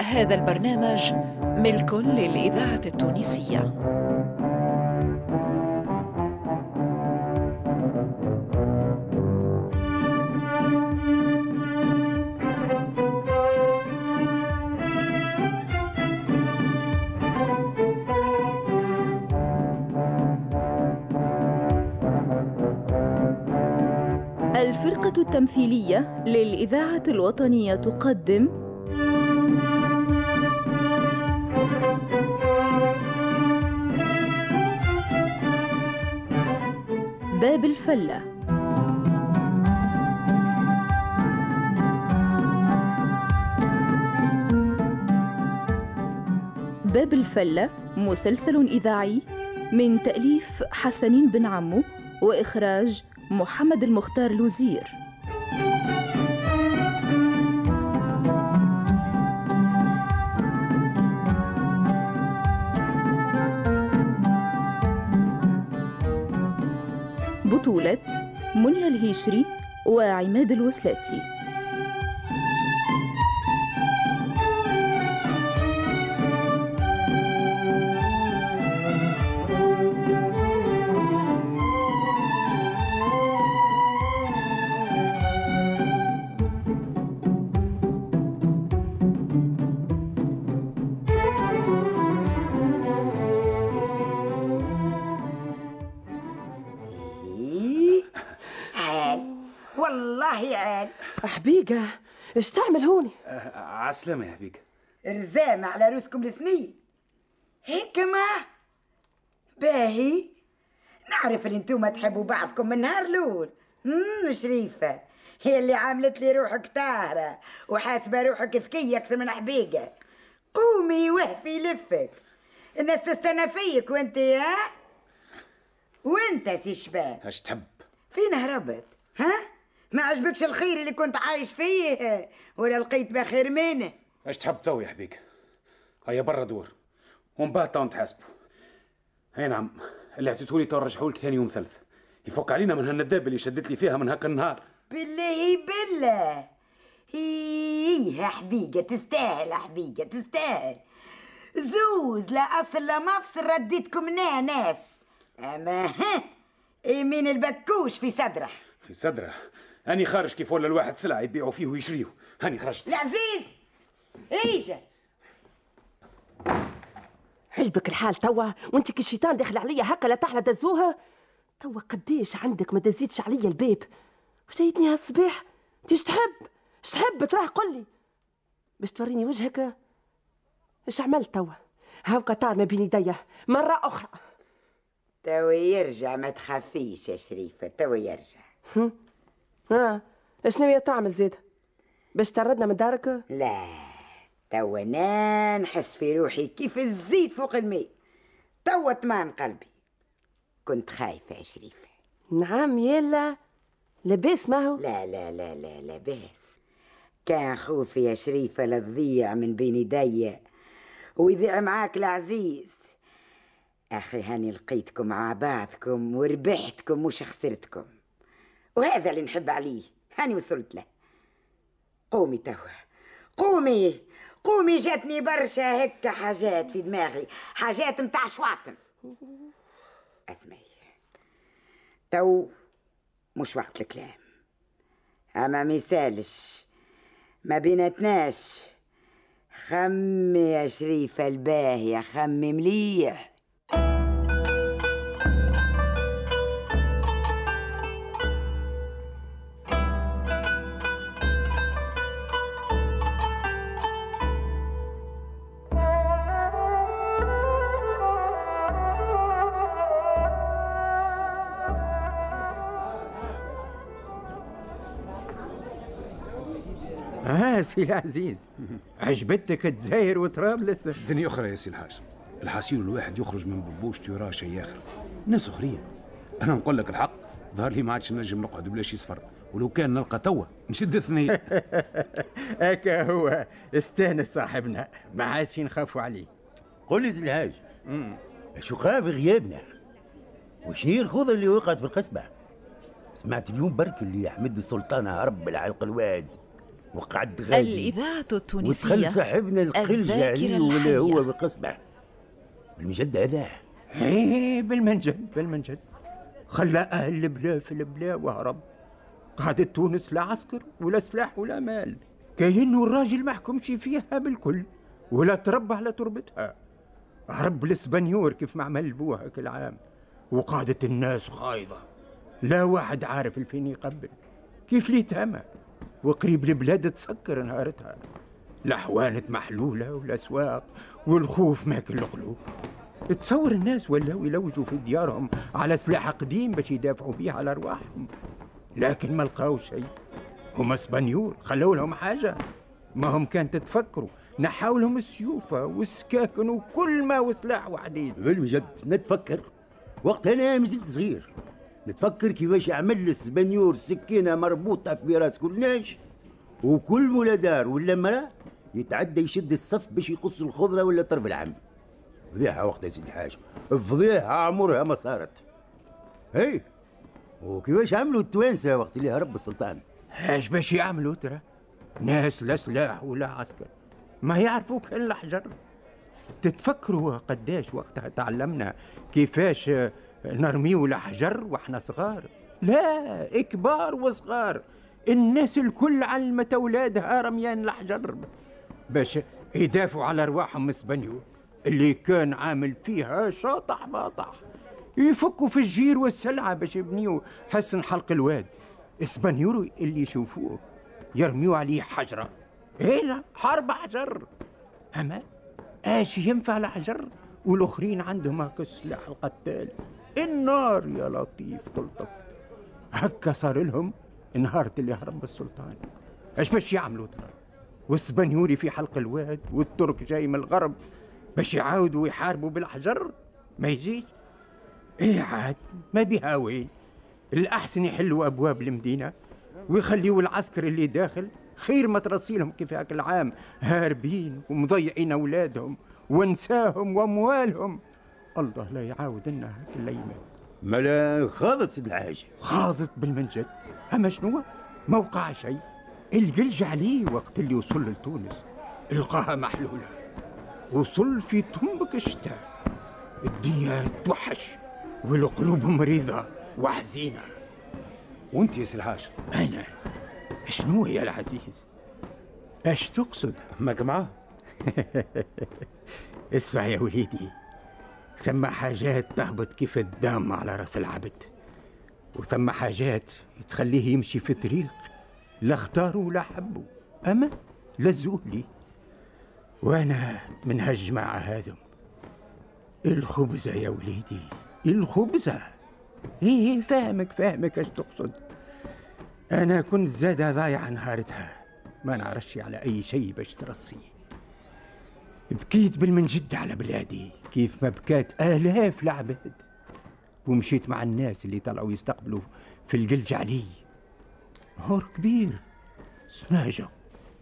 هذا البرنامج ملك للإذاعة التونسية. الفرقة التمثيلية للإذاعة الوطنية تقدم باب الفلة. باب الفلة مسلسل إذاعي من تأليف حسنين بن عمو وإخراج محمد المختار لوزير. بطولة منى الهيشري وعماد الوسلاتي. حبيقة إيش تعمل هوني؟ عسلامة يا حبيبي رزامة على روسكم الاثنين. هيك ما باهي. نعرف ان انتوما تحبوا بعضكم من نهار الأول امم شريفة. هي اللي عاملت لي روحك طاهرة وحاسبة روحك ذكية أكثر من حبيقة قومي وهفي لفك. الناس تستنى فيك وانت ها وانت سي شباب. اش تحب. فين هربت. ها؟ ما عجبكش الخير اللي كنت عايش فيه ولا لقيت بخير منه. اش تحب تو يا حبيبي؟ هيا برا دور. ومن بعد تو نتحاسبوا. اي نعم اللي اعطيتولي تو رجعوا لك ثاني يوم ثالث يفك علينا من هالنداب اللي شدت لي فيها من هاك النهار. بالله بالله. هي حبيقة تستاهل حبيقة تستاهل. زوز لا أصل لا مفصل رديتكم ناس. أما ها يمين البكوش في صدره؟ في صدره؟ أني خارج كيف ولا الواحد سلعة يبيعوا فيه ويشريه هاني خرجت. العزيز! ايجا عجبك الحال توا؟ وأنت كالشيطان داخل عليا هكا لا تحلى دزوها؟ توا قديش عندك ما دزيتش عليا الباب وجايتني هالصباح؟ أنت إيش تحب؟ إيش تحب؟ تراه قل لي. باش توريني وجهك؟ إيش عملت توا؟ هاوكا طار ما بين يديا. مرة أخرى. توا يرجع ما تخافيش يا شريفة توا يرجع. ها إيش ناوية تعمل زيد باش تردنا من دارك؟ لا توا أنا نحس في روحي كيف الزيت فوق الماء. توا طمان قلبي. كنت خايفة يا شريفة. نعم يلا. لباس ما هو؟ لا لا لا لا بس كان خوفي يا شريفة لتضيع من بين يدي. ويضيع معاك العزيز. أخي هاني لقيتكم مع بعضكم وربحتكم مش خسرتكم. وهذا اللي نحب عليه. هاني وصلت له. قومي توا. قومي. قومي جاتني برشا هيك حاجات في دماغي. حاجات متاع شواطن. اسمعي. تو مش وقت الكلام. أما ميسالش ما بيناتناش. خمي يا شريفة الباهية خمي مليح. آه سي العزيز عجبتك تزاير وترابلس الدنيا أخرى يا سي الحاج. الحاسين الواحد يخرج من ببوشته يراه شيء اخر ناس أخرين. أنا نقول لك الحق. ظهر لي ما عادش نجم نقعد بلاش يصفر ولو كان نلقى توا نشد اثنين. هكا هو. استانس صاحبنا. ما عادش نخافوا عليه. قل لي سي الحاج. شو خاف غيابنا؟ وش هي الخوضة اللي وقعت في القصبة؟ سمعت اليوم برك اللي أحمد السلطان هرب العلق الواد. وقعد غادي الإذاعة ودخل التونسية صاحبنا القلج الذاكرة عليه ولا الحية. هو بقصبه المجد هذا. إيه بالمنجد بالمنجد. خلى أهل البلا في البلا وهرب. قعدت تونس لا عسكر ولا سلاح ولا مال. كاينو الراجل ما حكمش فيها بالكل ولا تربى على تربتها. هرب الاسبانيور كيف ما عمل بوه هاك العام. وقعدت الناس خايضة. لا واحد عارف الفين يقبل. كيف لي تهمة؟ وقريب البلاد تسكر نهارتها. لا حوانت محلولة ولا سواق والخوف ماكل القلوب. تصور الناس ولاو يلوجوا في ديارهم على سلاح قديم باش يدافعوا بيه على أرواحهم. لكن ما لقاو شيء. هما اسبانيول خلوا لهم حاجة. ما هم كانت تفكروا نحاو لهم السيوفة والسكاكن وكل ما وسلاح وحديد بالمجد نتفكر. وقت أنا مازلت صغير. نتفكر كيفاش عمل السبانيور سكينة مربوطة في راس كل ناش وكل ولا دار ولا مرأة يتعدى يشد الصف باش يقص الخضرة ولا طرف العم. فضيحة وقت يا سيدي الحاج. فضيحة عمرها ما صارت. هي وكيفاش عملوا التوانسة وقت اللي هرب السلطان؟ إيش باش يعملوا ترى؟ ناس لا سلاح ولا عسكر. ما يعرفوا كان الحجر تتفكروا قداش وقتها تعلمنا كيفاش نرميو الحجر وإحنا صغار. لا كبار وصغار. الناس الكل علمت أولادها رميان الحجر باش يدافعوا على أرواحهم اسبانيول اللي كان عامل فيها شاطح باطح. يفكوا في الجير والسلعة باش يبنيوا حسن حلق الواد. اسبانيول اللي يشوفوه يرميوا عليه حجرة. هنا حرب حجر أما إيش ينفع الحجر والآخرين عندهم هكا السلاح القتال النار يا لطيف تلطف. هكا صار لهم نهار اللي هرب السلطان إيش باش يعملوا ترى؟ والسبانيوري في حلق الواد والترك جاي من الغرب باش يعاودوا يحاربوا بالحجر ما يجيش. إيه عاد ما بها وين؟ الأحسن يحلوا أبواب المدينة ويخليوا العسكر اللي داخل خير ما ترسيلهم كيف هاك العام. هاربين ومضيعين أولادهم ونساهم وأموالهم. الله لا يعاود لنا الأيام ملا خاضت سيدي الحاج خاضت بالمنجد. أما شنو؟ ما وقع شيء. القلج عليه وقت اللي وصل لتونس. القاها محلولة. وصل في تنبك الشتاء. الدنيا توحش. والقلوب مريضة وحزينة. وأنت يا سي الحاج أنا. شنو يا العزيز؟ اش تقصد؟ ماك معاه اسمع يا وليدي. ثم حاجات تهبط كيف الدم على رأس العبد. وثم حاجات تخليه يمشي في طريق لا اختاره ولا حبه. أما لزوه لي. وأنا من هالجماعة هذم الخبزة يا وليدي الخبزة. إيه فاهمك فاهمك اش تقصد. أنا كنت زادة ضايعة نهارتها. ما نعرفش على أي شيء باش ترصي بكيت بالمنجد على بلادي. كيف ما بكات؟ آلاف العباد ومشيت مع الناس اللي طلعوا يستقبلوا في القلج علي. نهار كبير. سماجة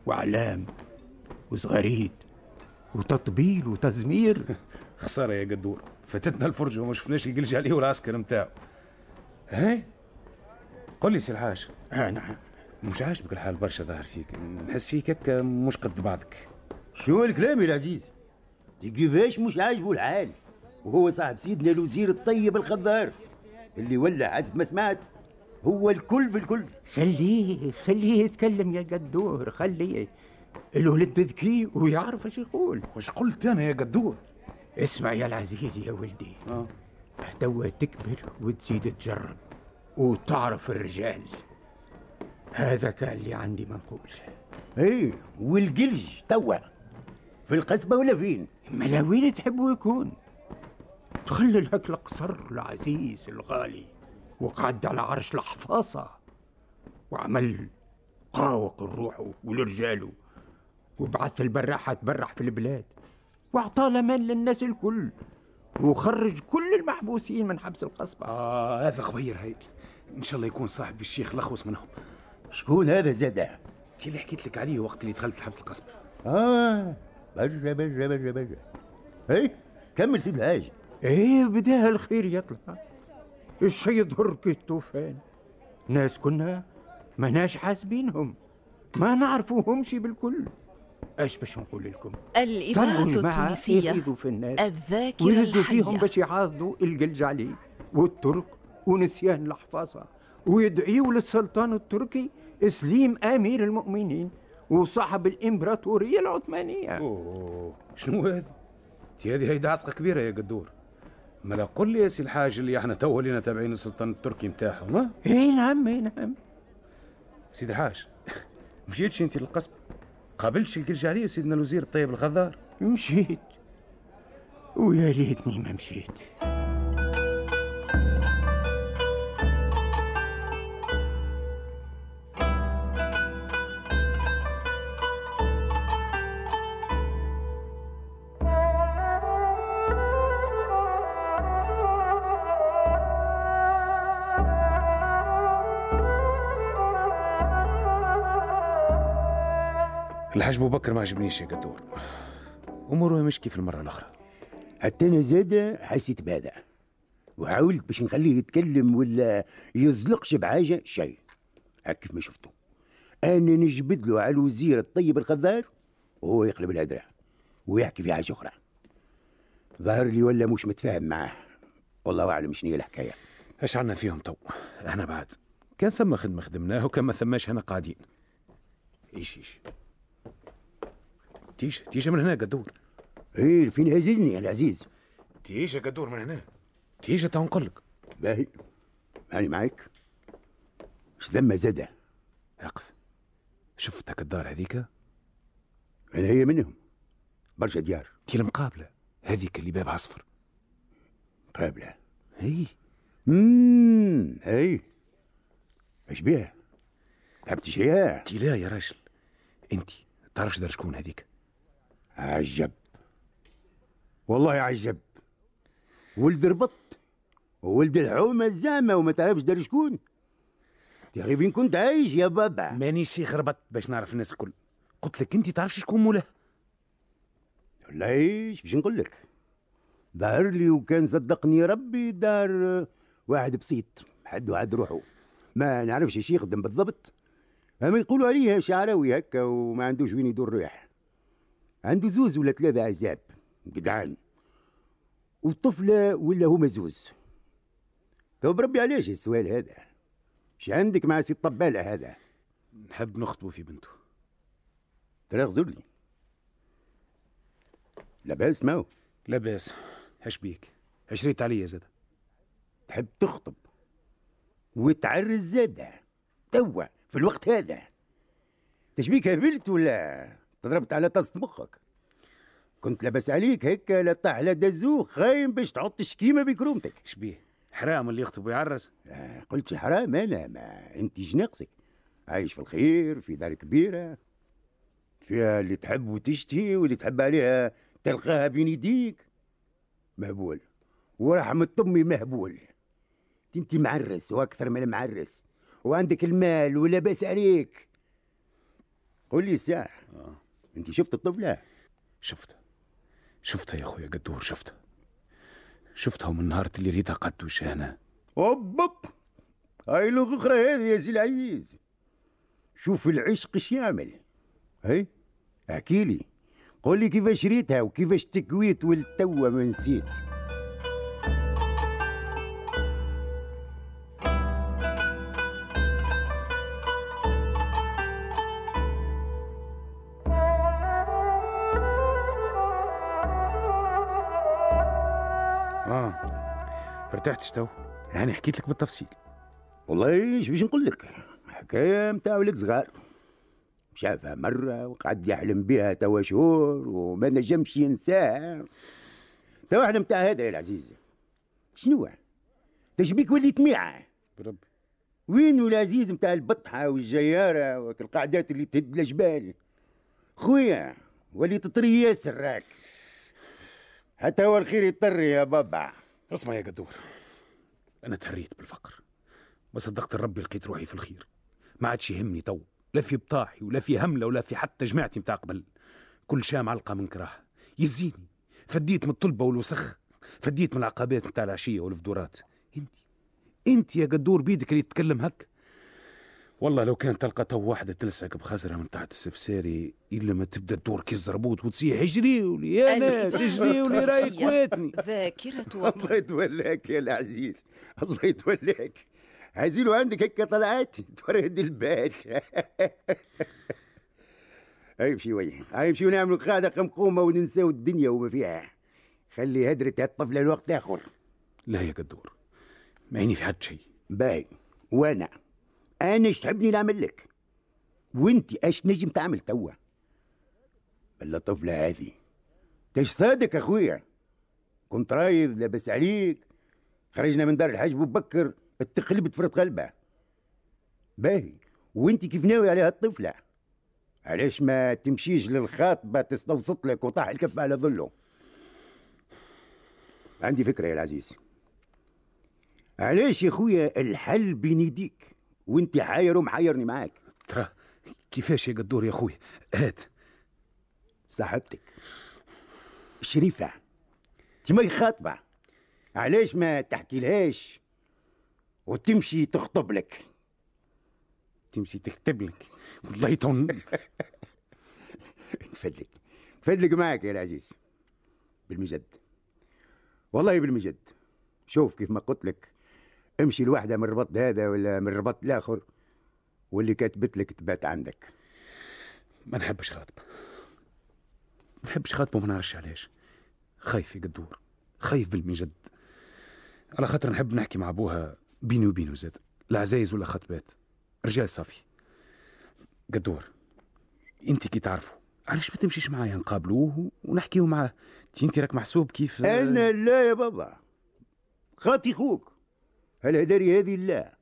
وعلام وصغاريد وتطبيل وتزمير. خسارة يا قدور. فاتتنا الفرجة وما شفناش القلج عليه والعسكر نتاعو. هاي قل لي سي الحاج. آه نعم. مش عاجبك الحال برشا ظاهر فيك. نحس فيك هكا مش قد بعضك. شنو الكلام يا العزيز؟ دي كيفاش مش عاجبه الحال. وهو صاحب سيدنا الوزير الطيب الخضار اللي ولا حسب ما سمعت هو الكل في الكل. خليه خليه يتكلم يا قدور خليه. الولد ذكي ويعرف إيش يقول. وش قلت أنا يا قدور؟ اسمع يا العزيز يا ولدي. آه. توا تكبر وتزيد تجرب وتعرف الرجال. هذا كان اللي عندي منقول. إيه والقلج توا. في القصبة ولا فين؟ ما لا وين تحبوا يكون. تخلل هاك القصر العزيز الغالي وقعد على عرش الحفاصة وعمل قاوق الروح ولرجاله وبعث البراحة تبرح في البلاد واعطى الامان للناس الكل وخرج كل المحبوسين من حبس القصبة. آه هذا غبير هاي إن شاء الله يكون صاحب الشيخ لخوص منهم. شكون هذا زاده؟ اللي حكيت لك عليه وقت اللي دخلت الحبس القصبة؟ آه. برجع برجع برجع برجع إيه؟ كمل سيد الحاج إيه بداها الخير يطلع الشي يظهر كالطوفان ناس كنا مناش حاسبينهم ما نعرفوهمش بالكل. إيش باش نقول لكم؟ التونسية يفيدوا في الناس الذاكرة ويردوا فيهم باش يعاضدوا القلجعلي والترك ونسيان الحفاظة. ويدعيوا للسلطان التركي سليم أمير المؤمنين. وصاحب الإمبراطورية العثمانية. أوه. شنو هذا؟ هذه هيدا عسقة كبيرة يا قدور. ملا قل لي يا سي الحاج اللي إحنا تو لينا تابعين السلطان التركي نتاعهم ها؟ إي نعم إي نعم. سيدي الحاج مشيتش أنت للقصبة؟ قابلتش القرجالية سيدنا الوزير الطيب الغدار مشيت. ويا ليتني ما مشيت. الحاج أبو بكر ما عجبنيش يا قدور. أموره مش كيف المرة الأخرى. حتى أنا زاد حسيت بهذا. وحاولت باش نخليه يتكلم ولا يزلقش بحاجة شيء. هكيف ما شفته أنا نجبد له على الوزير الطيب الخضار وهو يقلب الهدرة ويحكي في حاجة أخرى. ظهر لي ولا مش متفاهم معاه. والله أعلم شنو هي الحكاية. إيش عنا فيهم تو؟ إحنا بعد. كان ثم خدمة خدمناه وكان ما ثماش هنا قاعدين. إيش إيش؟ تيجي تيجي من هنا قدور إيه فين عزيزني؟ العزيز. تيجي قدور من هنا تيجي تو نقول لك باهي. هاني معاك؟ اش ثم زادة. أقف. شفتك الدار هذيك؟ أنا هي منهم. برشا ديار. تي المقابلة. هذيك اللي باب عصفر قابله هي امم إي. إيش بيها؟ تعبت شيء تي لا يا راجل. انت تعرفش دار شكون هذيك؟ عجب. والله عجب. ولد ربط وولد الحومة الزامة وما تعرفش دار شكون. أخي فين كنت عايش يا بابا؟ ماني شيخ ربط باش نعرف الناس الكل. قلت لك أنت تعرفش شكون مولاه إيش باش نقول لك. ظهر لي وكان صدقني ربي دار واحد بسيط حد وحد روحه. ما نعرفش إيش يخدم بالضبط. اما يقولوا عليه شعراوي هكا وما عندوش وين يدور ريح عنده زوز ولا ثلاثة عزاب جدعان. والطفلة ولا هما زوز؟ تو بربي علاش السؤال هذا؟ إيش عندك مع سي الطبالة هذا؟ نحب نخطبه في بنته. ترى غزر لي لاباس ماو لا باس إيش بيك. عشريت عليا زاد. تحب تخطب. وتعرس زادة. توا في الوقت هذا. تشبيك هبلت ولا؟ تضربت على طاسة مخك. كنت لاباس عليك هيك لا طاح لا دزوخ خايم باش تحط شكيمة بكرومتك إيش بيه حرام اللي يخطب ويعرس. آه، قلت حرام أنا ما أنت ناقصك عايش في الخير في دار كبيرة فيها اللي تحب وتشتهي واللي تحب عليها تلقاها بين يديك. مهبول ورحمة أمي مهبول. انت معرس وأكثر من المعرس وعندك المال ولا باس عليك. قول لي ساعة آه. انت شفت الطفلة شفت. شفتها يا خويا قدور شفتها شفتها من نهار اللي ريتها قد وشانا أوب أوب. هاي أخرى هذه يا سي العزيز. شوف العشق إيش يعمل. هاي أحكي لي. قول لي كيفاش ريتها وكيفاش تكويت والتوا ما نسيت. ارتحتش تو. يعني حكيت لك بالتفصيل. والله إيش باش نقول لك؟ حكاية متاع ولد صغار. شافها مرة وقعد يحلم بها توا شهور وما نجمش ينساها توا إحنا متاع هذا يا العزيز. شنو؟ تشبيك وليت ميعة؟ بربي. وين العزيز متاع البطحة والجيارة والقعدات اللي تهد الجبال؟ خويا ولي تطري ياسر راك. حتى هو الخير يضطر يا بابا. اسمع يا قدور. أنا تهريت بالفقر ما صدقت ربي لقيت روحي في الخير. ما عادش يهمني تو لا في بطاحي ولا في هملة ولا في حتى جماعتي متاع قبل. كل شام علقه من كراهه يزيني فديت من الطلبة والوسخ. فديت من العقبات متاع العشية والفدورات. انت انت يا قدور بيدك اللي تتكلم هك والله لو كان تلقى تو واحدة تلصق بخزرها من تحت السفساري إلا ما تبدأ تدور كي الزربوط وتصيح اجريوا لي يا ناس الإذاعة اجريوا لي راهي التونسية. كواتني ذاكرة الله وطن يتولاك يا العزيز الله يتولاك. عزيلو عندك هكا طلعات تورد البات هاي شوية هاي شو نعملوا قاعدة قمقومة وننساو الدنيا وما فيها. خلي هدرة هالطفلة الوقت آخر. لا يا قدور ما عيني في حد شيء باي وأنا. أنا إيش تحبني نعمل لك؟ وانت إيش نجم تعمل توا؟ اللطفلة هذه. تش صادق أخويا؟ كنت رايض لابس عليك. خرجنا من دار الحاج بكر اتقلبت فرط قلبه باهي. وانت كيف ناوي على هالطفلة علاش ما تمشيش للخاطبة تستوسط لك وطاح الكف على ظله؟ عندي فكرة يا العزيز. علاش يا خويا الحل بين يديك؟ وانت حاير ومحيرني معاك. ترى كيفاش يا قدور يا خويا هات. صاحبتك. شريفة. تمي خاطبة. علاش ما تحكي لهاش وتمشي تخطب لك. تمشي تكتب لك. والله تون. تفدلك. تفدلك معك يا العزيز. بالمجد. والله بالمجد. شوف كيف ما قلت لك. امشي الواحدة من الربط هذا ولا من الربط الآخر. واللي كاتبت لك تبات عندك. ما نحبش خاطبة ما نحبش خاطبة وما نعرفش علاش. خايف يا قدور خايف بالمجد. على خاطر نحب نحكي مع أبوها بيني وبينه زاد. لا عزايز ولا خطبات. رجال صافي. قدور. انت كي تعرفوا. علاش ما تمشيش معايا؟ نقابلوه ونحكيو معاه. انت راك محسوب كيف؟ أنا لا يا بابا. خاطي خوك. هالهداري هذه لا؟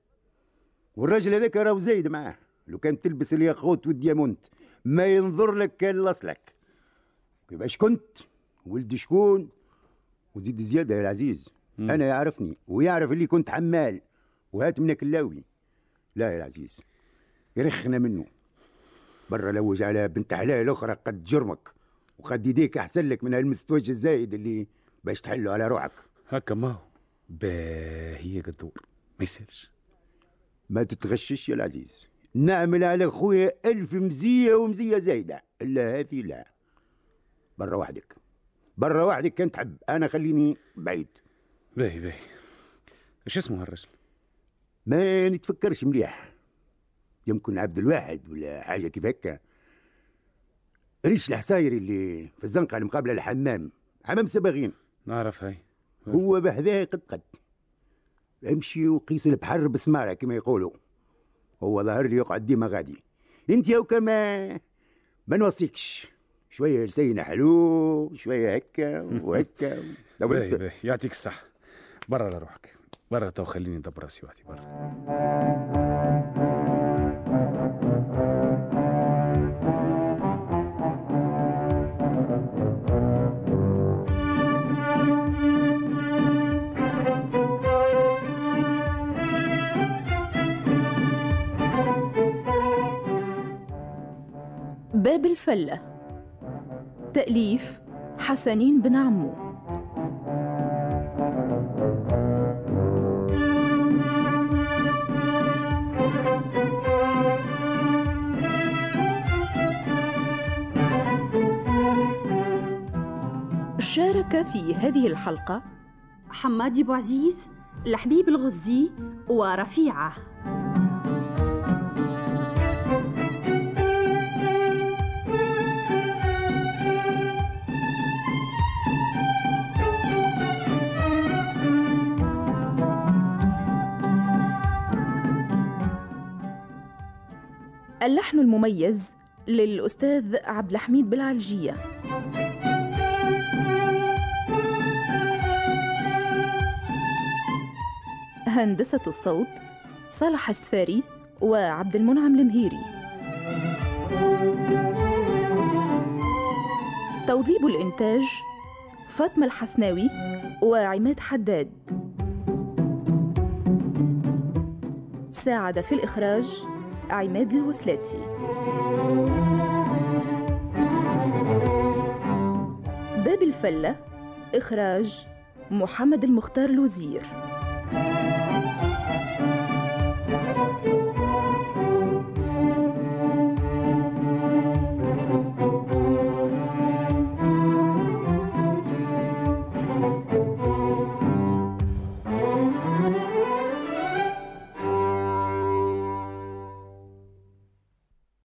والراجل هذاك راهو زايد معاه. لو كان تلبس الياقوت والديامونت ما ينظر لك كان لصلك كيفاش كنت؟ ولد شكون؟ وزيد زيادة يا العزيز. مم. أنا يعرفني ويعرف اللي كنت حمال وهات منك اللاوي. لا يا العزيز يرخنا منه. برا لوج على بنت حلال أخرى قد جرمك وقد يديك أحسن لك من هالمستوج الزايد اللي باش تحله على روحك. هكا ما هو. باهي قدور ما يسالش ما تتغشش يا العزيز. نعمل على خويا ألف مزية ومزية زايدة. إلا هذه لا. برا وحدك. برا وحدك كان تحب. أنا خليني بعيد. باهي باهي. إيش اسمه هالرجل؟ ما نتفكرش مليح. يمكن عبد الواحد ولا حاجة كيف هكا. ريش الحصايري اللي في الزنقة المقابلة للحمام حمام سباغين. نعرف هاي. هو بحذاه قد قد. امشي وقيس البحر بسمارة كما يقولوا. هو ظهر لي يقعد ديما غادي. انت يا كما ما نوصيكش. شوية لسينا حلو شوية هكا وهكا. باهي باهي. يعطيك الصحة. برا لروحك برا تو خليني ندبر راسي وحدي برا. باب الفلة تأليف حسنين بن عمو. شارك في هذه الحلقة حمادي أبو عزيز لحبيب الغزي ورفيعة. اللحن المميز للأستاذ عبد الحميد بالعلجية هندسة الصوت صالح السفاري وعبد المنعم المهيري. توظيب الإنتاج فاطمة الحسناوي وعماد حداد. ساعد في الإخراج عماد الوسلاتي. باب الفلة إخراج محمد المختار الوزير.